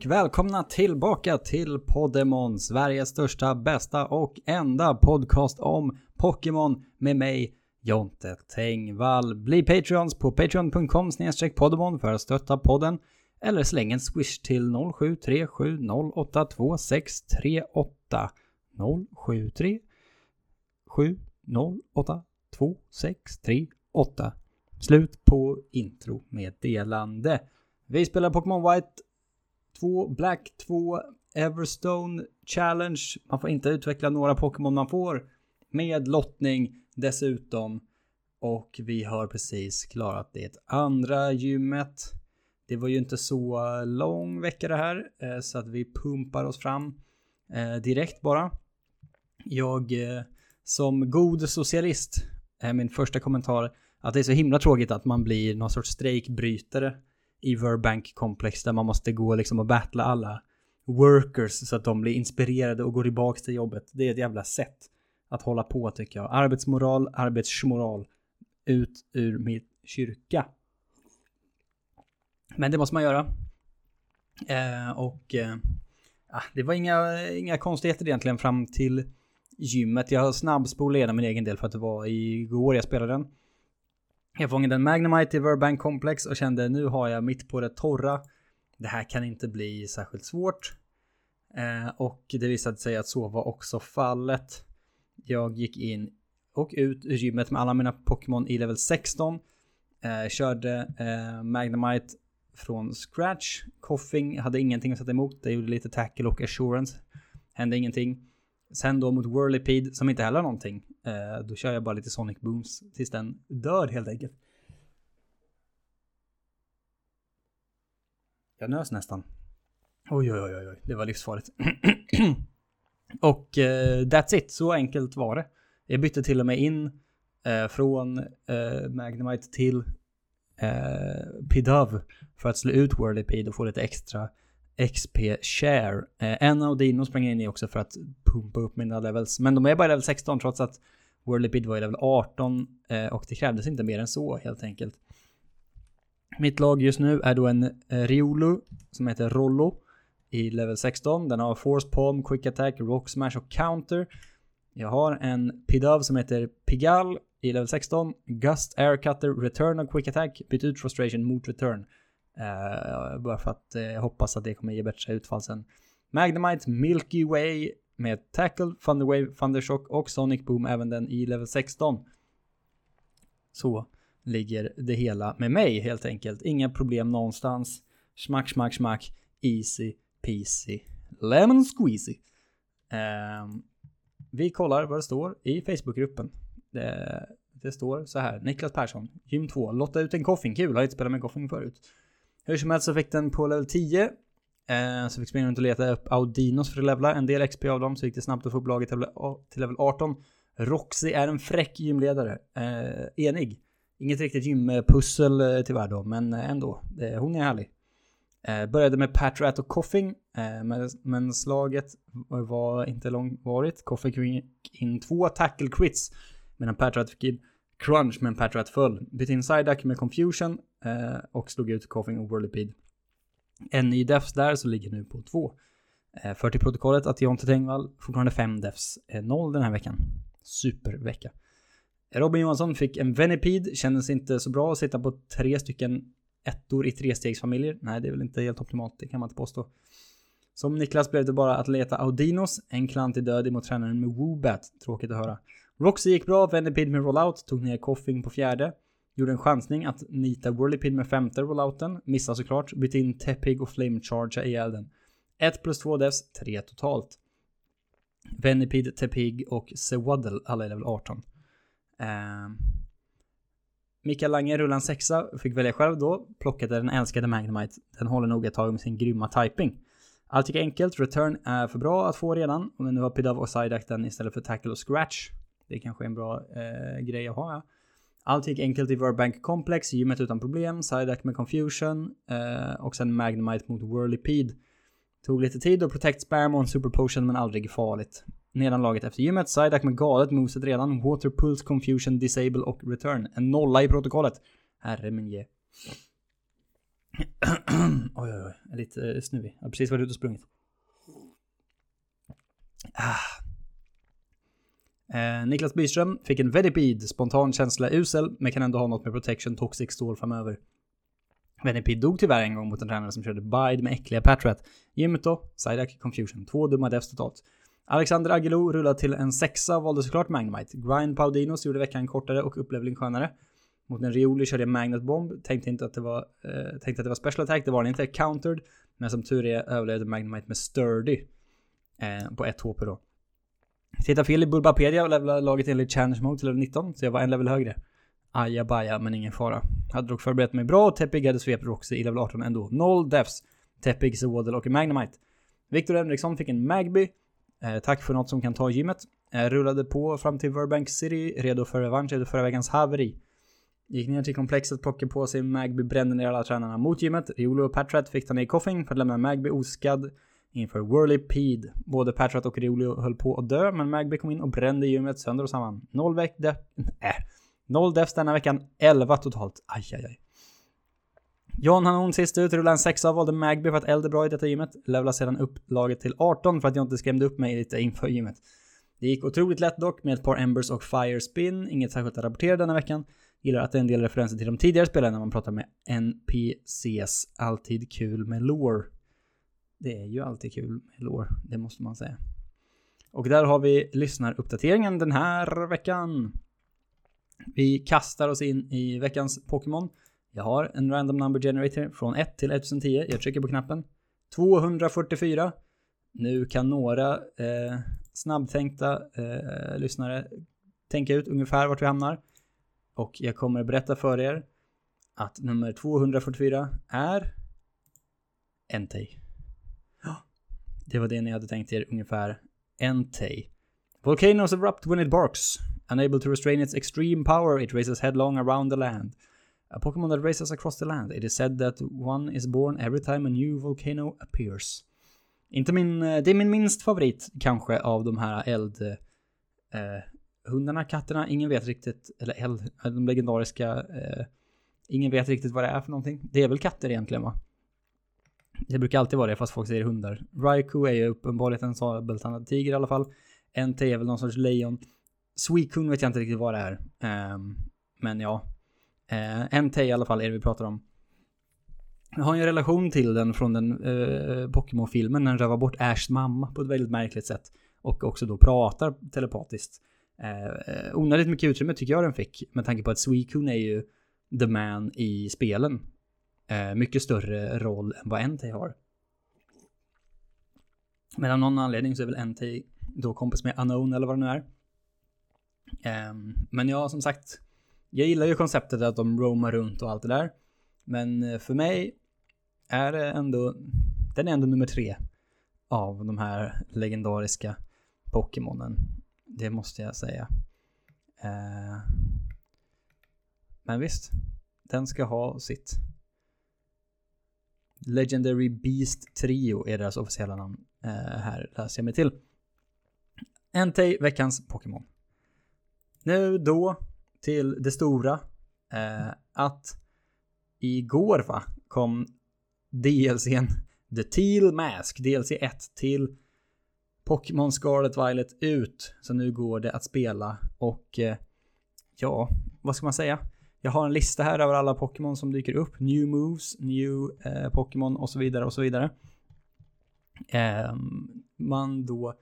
och välkomna tillbaka till Poddemon, Sveriges största, bästa och enda podcast om Pokémon med mig, Jonte Tengvall. Bli Patreons på patreon.com poddemon för att stötta podden eller släng en swish till 0737082638 073 7082638 Slut på intro meddelande. Vi spelar Pokémon White 2, Black 2, Everstone Challenge. Man får inte utveckla några Pokémon man får. Med lottning dessutom. Och vi har precis klarat det andra gymmet. Det var ju inte så lång vecka det här. Eh, så att vi pumpar oss fram eh, direkt bara. Jag eh, som god socialist är min första kommentar att det är så himla tråkigt att man blir någon sorts strejkbrytare i Verbank komplex där man måste gå liksom och battla alla workers så att de blir inspirerade och går tillbaka till jobbet. Det är ett jävla sätt att hålla på tycker jag. Arbetsmoral, arbetsmoral. Ut ur min kyrka. Men det måste man göra. Eh, och eh, ah, det var inga, inga konstigheter egentligen fram till gymmet. Jag har snabbspolat igenom min egen del för att det var igår jag spelade den. Jag fångade en Magnemite i Verbank Complex och kände nu har jag mitt på det torra. Det här kan inte bli särskilt svårt. Eh, och det visade sig att så var också fallet. Jag gick in och ut ur gymmet med alla mina Pokémon i level 16. Eh, körde eh, Magnemite från scratch. Koffing hade ingenting att sätta emot. Det gjorde lite tackle och assurance. Hände ingenting. Sen då mot Whirlipede som inte heller har någonting. Eh, då kör jag bara lite Sonic Booms tills den dör helt enkelt. Jag nös nästan. Oj, oj, oj, oj, det var livsfarligt. och eh, that's it, så enkelt var det. Jag bytte till och med in eh, från eh, Magnemite till eh, Pidove för att slå ut Whirlipede och få lite extra XP share. Eh, en av Dino sprang in i också för att pumpa upp mina levels. Men de är bara level 16 trots att Whirlipid var i level 18 eh, och det krävdes inte mer än så helt enkelt. Mitt lag just nu är då en eh, Riolu som heter Rollo i level 16. Den har Force Palm, Quick Attack, Rock Smash och Counter. Jag har en Pidav som heter Pigal i level 16. Gust, Air Cutter, Return och Quick Attack. Byt ut Frustration mot Return. Uh, bara för att uh, jag hoppas att det kommer ge bättre utfall sen. Magnemite, Milky Way med Tackle, Thunderwave, Thundershock och Sonic Boom, även den i level 16. Så ligger det hela med mig helt enkelt. Inga problem någonstans. Smack, smack, smack. Easy peasy. Lemon squeezy. Uh, vi kollar vad det står i Facebookgruppen. Det, det, står så här. Niklas Persson, gym 2. Lotta ut en koffing. Kul, har inte spelat med koffing förut. Hur som helst så fick den på level 10. Eh, så fick springa runt och leta upp Audinos för att levla. En del XP av dem så gick det snabbt att få upp laget till level 18. Roxy är en fräck gymledare. Eh, enig. Inget riktigt gympussel eh, tyvärr då, men eh, ändå. hon är härlig. Eh, började med Patrat och Coffing, eh, men, slaget var inte långvarigt. Coffing fick in två tackle quits, medan Patrat fick in crunch, men Patrat föll. Bytte in Psyduck med confusion eh, och slog ut Coffing och Whirlipede. En ny defs där, så ligger nu på två. Eh, för till protokollet att Jonte Tengvall fortfarande fem defs, eh, noll den här veckan. Supervecka. Robin Johansson fick en Venipid. kändes inte så bra att sitta på tre stycken ettor i trestegsfamiljer. Nej, det är väl inte helt optimalt, det kan man inte påstå. Som Niklas blev det bara att leta Audinos, en klantig död emot tränaren med Woobat. Tråkigt att höra. Roxy gick bra, Venipid med rollout, tog ner Coffing på fjärde. Gjorde en chansning att nita Whirlipede med femte rollouten. Missade såklart. Bytte in Tepig och Flame Charge i elden. 1 plus 2 devs, 3 totalt. Venipid, Tepig och Sewaddle, alla i level 18. Eh, Mikael Lange rullade en sexa, fick välja själv då. Plockade den älskade Magnemite. Den håller nog ett tag med sin grymma typing. Allt gick enkelt, return är för bra att få redan. Och nu har Pidav och Psyduck den istället för tackle och scratch. Det kanske är en bra eh, grej att ha ja. Allt gick enkelt i Verbank Complex, gymmet utan problem, Psyduck med confusion eh, och sen Magnemite mot Whirlipede. Tog lite tid och Protect Spam och en Super Potion men aldrig farligt. Nedan laget efter gymmet, Psyduck med galet moset redan, Water Pulse, Confusion, Disable och Return. En nolla i protokollet. Herre min ge. oj, oj, oj. Jag är lite eh, snuvig. Jag har precis varit ute och sprungit. Ah. Eh, Niklas Byström fick en Venipede, spontan känsla usel, men kan ändå ha något med protection toxic stål framöver. Venipede dog tyvärr en gång mot en tränare som körde Bide med äckliga Patrat. Gymmet då, Sidak Confusion. Två dumma devs totalt. Alexander Agelo rullade till en sexa och valde såklart Magnemite. Grind Paudinos gjorde veckan kortare och upplevling skönare. Mot en Rioli körde jag Magnet Bomb. Tänkte inte att det var, eh, tänkte att det var special attack, det var den inte. Countered. Men som tur är överlevde Magnemite med Sturdy. Eh, på ett HP då. Titta fel i Burbapedia och levlade laget enligt Challenge Mode till level 19, så jag var en level högre. Ajabaja, men ingen fara. Hade dock förberett mig bra och Tepig hade svep Roxy i level 18 ändå. Noll defs. Tepig, Waddle och Magnemite. Viktor Henriksson fick en Magby. Eh, tack för något som kan ta gymmet. Eh, rullade på fram till Burbank City, redo för revansch efter förra veckans haveri. Gick ner till komplexet, plockade på sig Magby, brände ner alla tränarna mot gymmet. Riolo och Patrat fick ta ner Coffing för att lämna Magby oskadd inför Whirlipede. Både Patrat och Riolio höll på att dö, men Magby kom in och brände gymmet sönder och samman. Noll veck de äh. Noll defs denna veckan, 11 totalt. Aj, aj, aj. John Hanon sist ut, rullade en sexa och valde Magby för att eld är bra i detta gymmet. Levlade sedan upp laget till 18 för att jag inte skrämde upp mig lite inför gymmet. Det gick otroligt lätt dock med ett par Embers och Fire Spin, inget särskilt att rapportera denna veckan. Gillar att det är en del referenser till de tidigare spelen när man pratar med NPCs. Alltid kul med lore. Det är ju alltid kul med lår, det måste man säga. Och där har vi lyssnaruppdateringen den här veckan. Vi kastar oss in i veckans Pokémon. Jag har en random number generator från 1 till 1010. Jag trycker på knappen. 244. Nu kan några eh, snabbtänkta eh, lyssnare tänka ut ungefär vart vi hamnar. Och jag kommer berätta för er att nummer 244 är Entei. Det var det ni hade tänkt er ungefär. Entei. Volcanoes erupt when it barks. Unable to restrain its extreme power, it races headlong around the land. A Pokémon that races across the land. It is said that one is born every time a new volcano appears. Inte min, eh, det är min minst favorit kanske av de här eld... Eh, hundarna, katterna, ingen vet riktigt, eller eld, de legendariska, eh, ingen vet riktigt vad det är för någonting. Det är väl katter egentligen va? Det brukar alltid vara det fast folk säger hundar. Raikou är ju uppenbarligen en sabeltandad tiger i alla fall. NT är väl någon sorts lejon. Suicune vet jag inte riktigt vad det är. Um, men ja. Eh, uh, NT i alla fall är det vi pratar om. Jag har ju en relation till den från den uh, Pokémon-filmen. Den rövar bort Ashs mamma på ett väldigt märkligt sätt. Och också då pratar telepatiskt. Uh, onödigt mycket utrymme tycker jag den fick. Med tanke på att Suicune är ju the man i spelen. Eh, mycket större roll än vad NT har. Men av någon anledning så är väl NT då kompis med Unknown eller vad det nu är. Ehm, men ja, som sagt. Jag gillar ju konceptet att de roamar runt och allt det där. Men eh, för mig är det ändå, den är ändå nummer tre av de här legendariska Pokémonen. Det måste jag säga. Eh, men visst, den ska ha sitt. Legendary Beast Trio är deras officiella namn. Eh, här läser jag mig till. Entei, veckans Pokémon. Nu då till det stora. Eh, att igår va, kom DLCn The Teal Mask, DLC 1 till Pokémon Scarlet Violet ut. Så nu går det att spela och eh, ja, vad ska man säga? Jag har en lista här över alla Pokémon som dyker upp. New moves, new eh, Pokémon och så vidare och så vidare. Eh, man då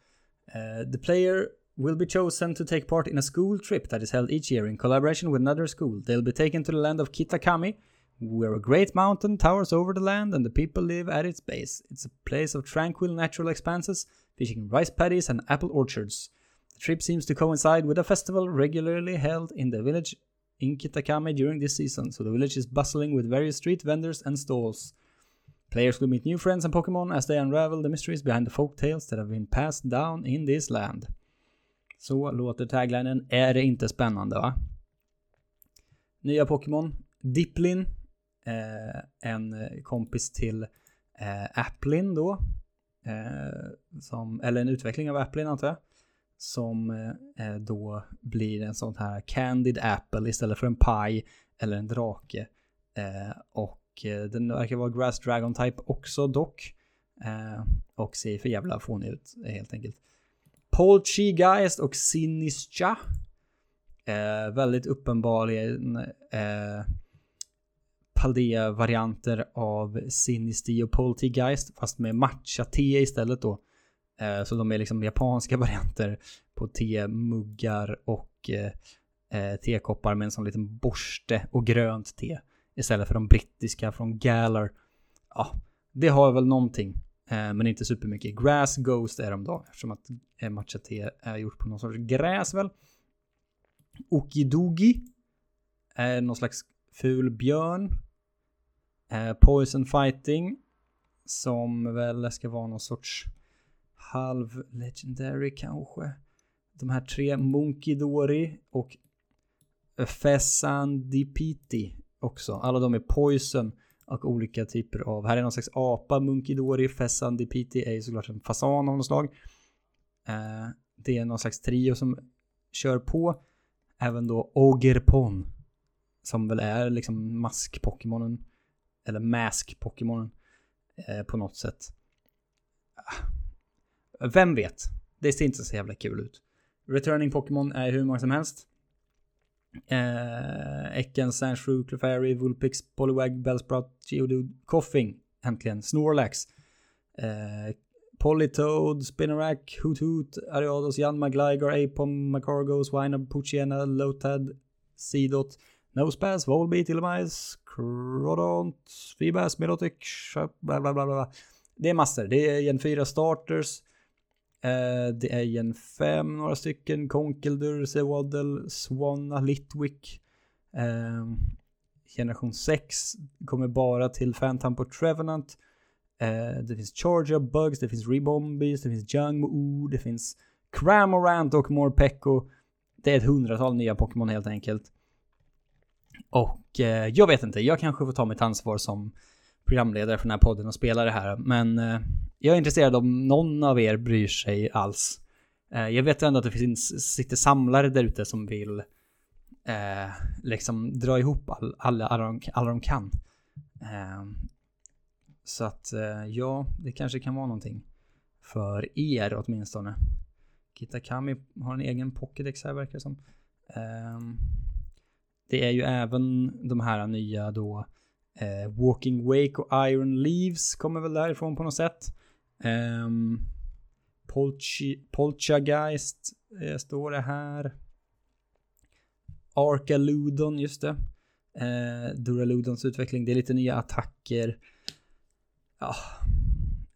Eh, the player will be chosen to take part in a school trip that is held each year in collaboration with another school. They'll be taken to the land of Kitakami, where a great mountain towers over the land and the people live at its base. It's a place of tranquil natural expanses, fishing rice paddies and apple orchards. The trip seems to coincide with a festival regularly held in the village in Kitakami during this season, so the village is bustling with various street vendors and stalls. Players will meet new friends and Pokémon as they unravel the mysteries behind the folk tales that have been passed down in this land. Så låter taglinen. Är det inte spännande va? Nya Pokémon. Diplin. Eh, en kompis till eh, Applin då. Eh, som, eller en utveckling av Applin antar jag. Som eh, eh, då blir en sån här Candid Apple istället för en paj eller en drake. Eh, och eh, den verkar vara Grass Dragon Type också dock. Eh, och ser för jävla fånig ut eh, helt enkelt. Polchigeist och Sinischa. Eh, väldigt uppenbarligen eh, Paldea-varianter av Sinisti och Poltergeist fast med matcha-te istället då. Eh, så de är liksom japanska varianter på te-muggar och eh, eh, tekoppar med en sån liten borste och grönt te. Istället för de brittiska från Galler. Ja, det har väl någonting. Men inte supermycket. Grass Ghost är de då. Eftersom att matcha-te är gjort på någon sorts gräs väl. Okidogi. Är någon slags ful björn. Poison Fighting. Som väl ska vara någon sorts halv legendary kanske. De här tre Munkidori och Fessandipiti också. Alla de är poison och olika typer av, här är någon slags apa, Munkidori, Fessandipiti är ju såklart en fasan av något slag. Eh, det är någon slags trio som kör på. Även då Ogerpon. Som väl är liksom mask-pokémonen. Eller mask-pokémonen. Eh, på något sätt. Ah, vem vet? Det ser inte så jävla kul ut. Returning Pokémon är hur många som helst. Eh, Ecken, Sandshrew, Clefairy, Vulpix, Poliwag, Bellsprout, Geodude, Koffing. Äntligen. Snorlax. Eh, Polytoad, Spinnerack, Hoot Hoot, Ariados, Janma, Gligar, Apom, Macargo, Swinub, Puchiena, Lotad, Seedot, Nosepass, Volbeat, Illumise, Crodont, Feebas, Milotic, bla bla bla bla. Det är massor. Det är gen 4 starters. Eh, det är gen 5, några stycken. Konkeldur, Sewaddle, Swanna, Litwick. Eh, generation 6 kommer bara till Phantom på Trevenant. Eh, det finns Charger Bugs, det finns Rebombies, det finns Jungmoo, det finns Cramorant och Morpeko. Det är ett hundratal nya Pokémon helt enkelt. Och eh, jag vet inte, jag kanske får ta mitt ansvar som programledare för den här podden och spela det här. Men eh, jag är intresserad om någon av er bryr sig alls. Eh, jag vet ändå att det finns, sitter samlare där ute som vill eh, liksom dra ihop all, alla, alla, de, alla de kan. Eh, så att eh, ja, det kanske kan vara någonting för er åtminstone. Kitakami har en egen Pokédex här verkar det som. Eh, det är ju även de här nya då Eh, Walking Wake och Iron Leaves kommer väl därifrån på något sätt. Eh, Polchi, Polchageist eh, står det här. Arkaludon, just det. Eh, Duraludons utveckling, det är lite nya attacker. Ja,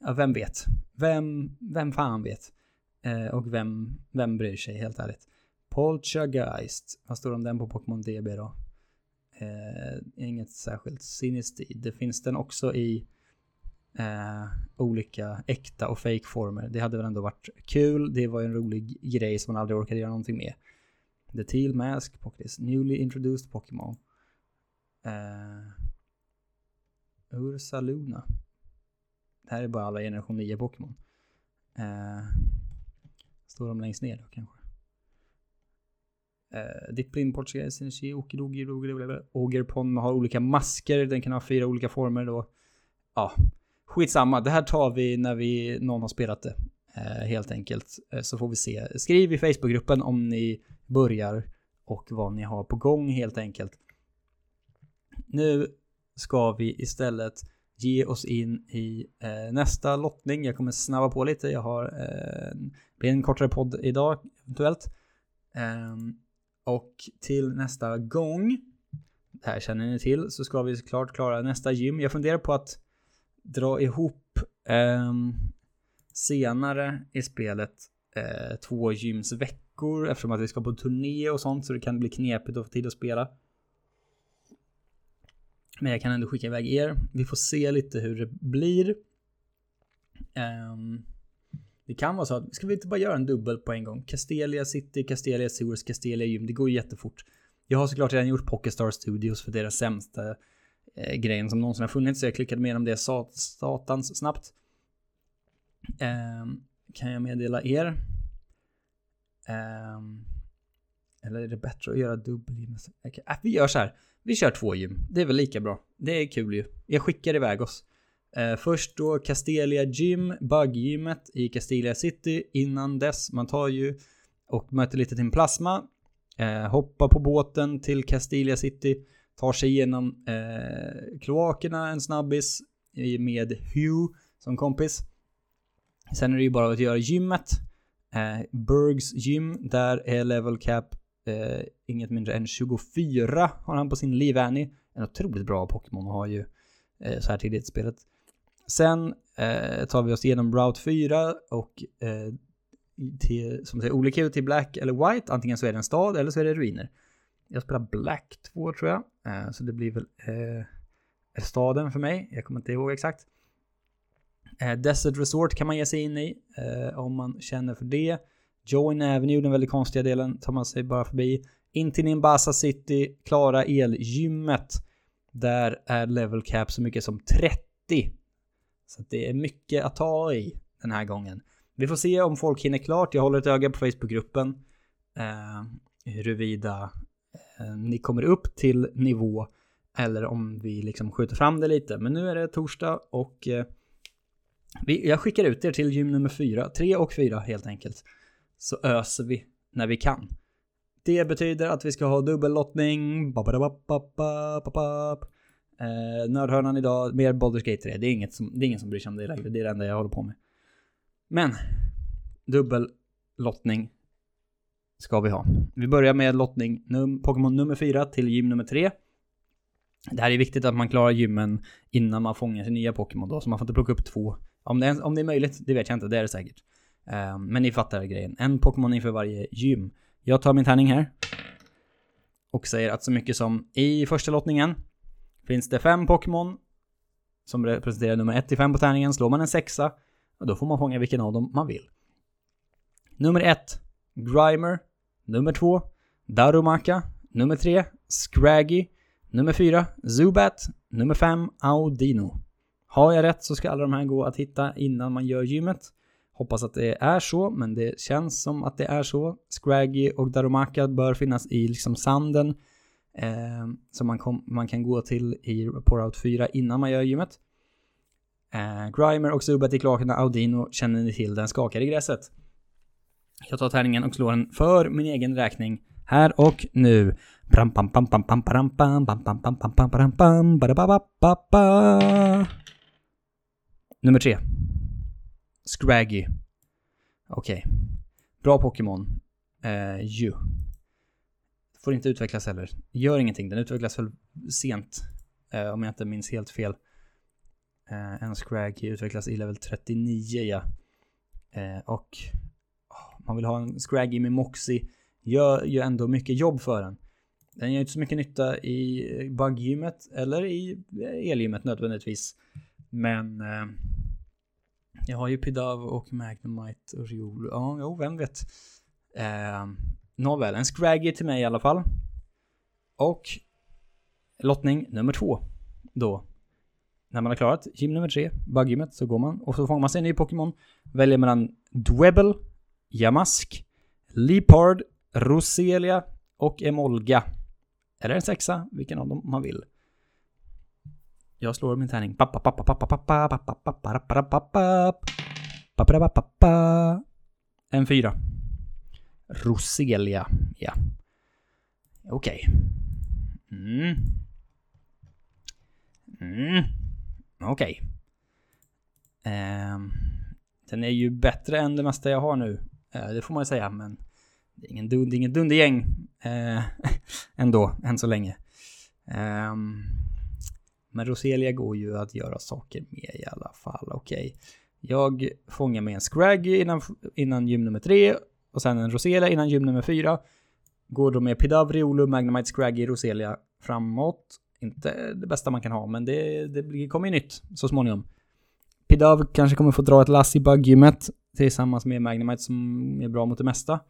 ja vem vet? Vem, vem fan vet? Eh, och vem, vem bryr sig helt ärligt? Polchageist. Vad står det om den på Pokémon DB då? Eh, inget särskilt sinistid. Det finns den också i eh, olika äkta och fake former. Det hade väl ändå varit kul. Det var ju en rolig grej som man aldrig orkade göra någonting med. The Teal Mask, Pokédex, Newly Introduced Pokémon. Eh, Ursa Luna. Det här är bara alla generation 9 Pokémon. Eh, står de längst ner då kanske? Eh, uh, Diplin, Portugal, energi, Okidogi, Ogerpon har olika masker. Den kan ha fyra olika former då. Ja, skitsamma. Det här tar vi när vi, någon har spelat det. Uh, helt enkelt. Uh, så får vi se. Skriv i Facebookgruppen om ni börjar och vad ni har på gång helt enkelt. Nu ska vi istället ge oss in i eh, nästa lottning. Jag kommer snabba på lite. Jag har eh, en kortare podd idag eventuellt. Um, och till nästa gång, det här känner ni till, så ska vi såklart klara nästa gym. Jag funderar på att dra ihop eh, senare i spelet eh, två gymsveckor eftersom att vi ska på turné och sånt så det kan bli knepigt att få tid att spela. Men jag kan ändå skicka iväg er. Vi får se lite hur det blir. Um, det kan vara så att, ska vi inte bara göra en dubbel på en gång? Castelia City, Castelia Sewers, Castelia Gym. Det går ju jättefort. Jag har såklart redan gjort Pockestar Studios för deras sämsta eh, grejen som någonsin har funnits. Så jag klickade med om det sat, satans snabbt. Eh, kan jag meddela er. Eh, eller är det bättre att göra dubbel? Okay, äh, vi gör så här. vi kör två gym. Det är väl lika bra. Det är kul ju. Jag skickar iväg oss. Eh, först då Castelia Gym, Buggymmet i Castelia City. Innan dess, man tar ju och möter lite till plasma. Eh, hoppar på båten till Castelia City. Tar sig igenom eh, kloakerna en snabbis med Hugh som kompis. Sen är det ju bara att göra gymmet. Eh, Bergs gym, där är level cap eh, inget mindre än 24 har han på sin Liv-Annie. En otroligt bra Pokémon har ju eh, så här tidigt i spelet. Sen eh, tar vi oss igenom Route 4 och eh, till, som säger, olika ut till Black eller White. Antingen så är det en stad eller så är det ruiner. Jag spelar Black 2 tror jag. Eh, så det blir väl eh, staden för mig. Jag kommer inte ihåg exakt. Eh, Desert Resort kan man ge sig in i eh, om man känner för det. Join Avenue, den väldigt konstiga delen, tar man sig bara förbi. In till Nimbasa City, klara elgymmet. Där är level cap så mycket som 30. Så det är mycket att ta i den här gången. Vi får se om folk hinner klart. Jag håller ett öga på Facebookgruppen. Eh, huruvida eh, ni kommer upp till nivå eller om vi liksom skjuter fram det lite. Men nu är det torsdag och eh, vi, jag skickar ut er till gym nummer 4, 3 och fyra helt enkelt. Så öser vi när vi kan. Det betyder att vi ska ha dubbellottning. Eh, nördhörnan idag, mer Baldur's Gate 3. Det är, inget som, det är ingen som bryr sig om det längre. Det är det enda jag håller på med. Men, dubbellottning ska vi ha. Vi börjar med lottning num Pokémon nummer 4 till gym nummer 3. Det här är viktigt att man klarar gymmen innan man fångar sin nya Pokémon då, så man får inte plocka upp två. Om det, är, om det är möjligt, det vet jag inte, det är det säkert. Uh, men ni fattar grejen. En Pokémon inför varje gym. Jag tar min tärning här. Och säger att så mycket som i första lottningen finns det fem Pokémon som representerar nummer 1 till 5 på tärningen. Slår man en sexa, då får man fånga vilken av dem man vill. Nummer 1, Grimer. Nummer 2, Darumaka. Nummer 3, Scraggy. Nummer 4, Zubat. Nummer 5, Audino. Har jag rätt så ska alla de här gå att hitta innan man gör gymmet. Hoppas att det är så, men det känns som att det är så. Scraggy och Darumaka bör finnas i liksom sanden. Eh, som man, kom, man kan gå till i, på Route 4 innan man gör gymmet. Eh, Grimer och Zubat i kloakerna, Audino känner ni till, den skakar i gräset. Jag tar tärningen och slår den för min egen räkning här och nu. Nummer tre. Scraggy. Okej. Okay. Bra Pokémon. Eh, ju. Får inte utvecklas heller. Gör ingenting, den utvecklas väl sent. Eh, om jag inte minns helt fel. Eh, en Scraggy utvecklas i level 39 ja. Eh, och oh, man vill ha en Scraggy med Moxie. Gör ju ändå mycket jobb för den. Den gör inte så mycket nytta i eh, bugggymmet eller i eh, elgymmet nödvändigtvis. Men eh, jag har ju Pidav och Magnemite och Riolu. Ja, jo, vem vet. Eh, Nåväl, en Scraggy till mig i alla fall. Och lottning nummer två. Då. När man har klarat gym nummer tre, Buggymmet, så går man och så fångar man sig en ny Pokémon. Väljer mellan Dwebble, Yamask, Leopard, Roselia och Emolga. Eller en sexa, vilken av dem man vill. Jag slår min tärning. En fyra. Roselia. Ja. Okej. Okay. Mm. Mm. Okej. Okay. Eh, den är ju bättre än det mesta jag har nu. Eh, det får man ju säga, men det är ingen, dund, ingen dundergäng eh, ändå, än så länge. Eh, men Roselia går ju att göra saker med i alla fall. Okej. Okay. Jag fångar med en Scraggy innan, innan gym nummer tre och sen en Roselia innan gym nummer fyra. Går då med Pidavri, Olu, Magnemite, Scraggy, Roselia framåt. Inte det bästa man kan ha, men det, det kommer ju nytt så småningom. Pidav kanske kommer få dra ett lass i bugggymmet tillsammans med Magnemite som är bra mot det mesta.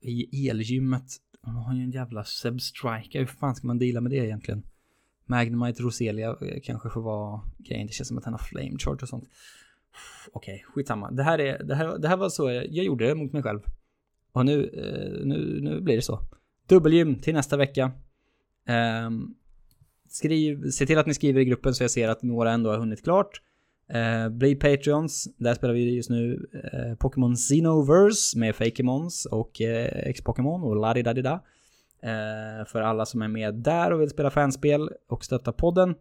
I elgymmet, man har ju en jävla Substriker, hur fan ska man deala med det egentligen? Magnemite Roselia eh, kanske får vara grejen. Det känns som att han har flame charge och sånt. Okej, okay, skitsamma. Det här, är, det, här, det här var så jag, jag gjorde det mot mig själv. Och nu, eh, nu, nu blir det så. Dubbelgym till nästa vecka. Um, skriv, se till att ni skriver i gruppen så jag ser att några ändå har hunnit klart. Uh, bli Patreons. Där spelar vi just nu uh, Pokémon Xenoverse med Fakemons och uh, X-Pokémon och Ladidadida. uh, För alla som är med där och vill spela fanspel och stötta podden.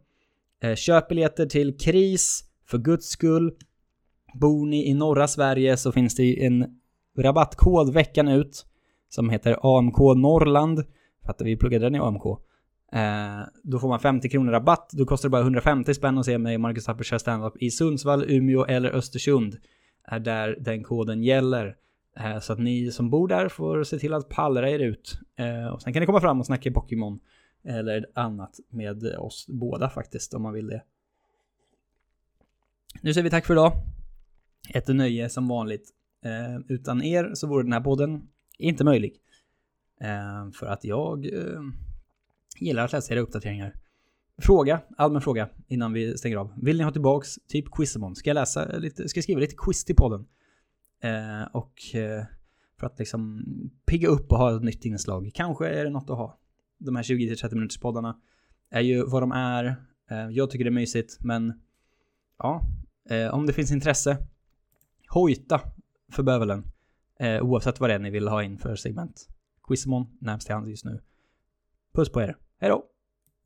Uh, köp biljetter till KRIS, för guds skull. Bor ni i norra Sverige så finns det en rabattkod veckan ut som heter AMK Norrland. För att vi pluggade den i AMK. Eh, då får man 50 kronor rabatt. Då kostar det bara 150 spänn att se mig och Marcus Tapper köra standup i Sundsvall, Umeå eller Östersund. Är där den koden gäller. Eh, så att ni som bor där får se till att pallra er ut. Eh, och sen kan ni komma fram och snacka Pokémon. Eller annat med oss båda faktiskt om man vill det. Nu säger vi tack för idag. Ett nöje som vanligt. Eh, utan er så vore den här podden inte möjlig. Eh, för att jag eh, gillar att läsa era uppdateringar. Fråga, allmän fråga innan vi stänger av. Vill ni ha tillbaks typ Quizemon? Ska jag läsa lite, ska jag skriva lite quiz till podden? Eh, och eh, för att liksom pigga upp och ha ett nytt inslag. Kanske är det något att ha. De här 20-30 minuters poddarna är ju vad de är. Eh, jag tycker det är mysigt, men ja, eh, om det finns intresse, hojta för bövelen. Eh, oavsett vad det är ni vill ha in för segment. Quizmon närmst till hands just nu. Puss på er. Hej då!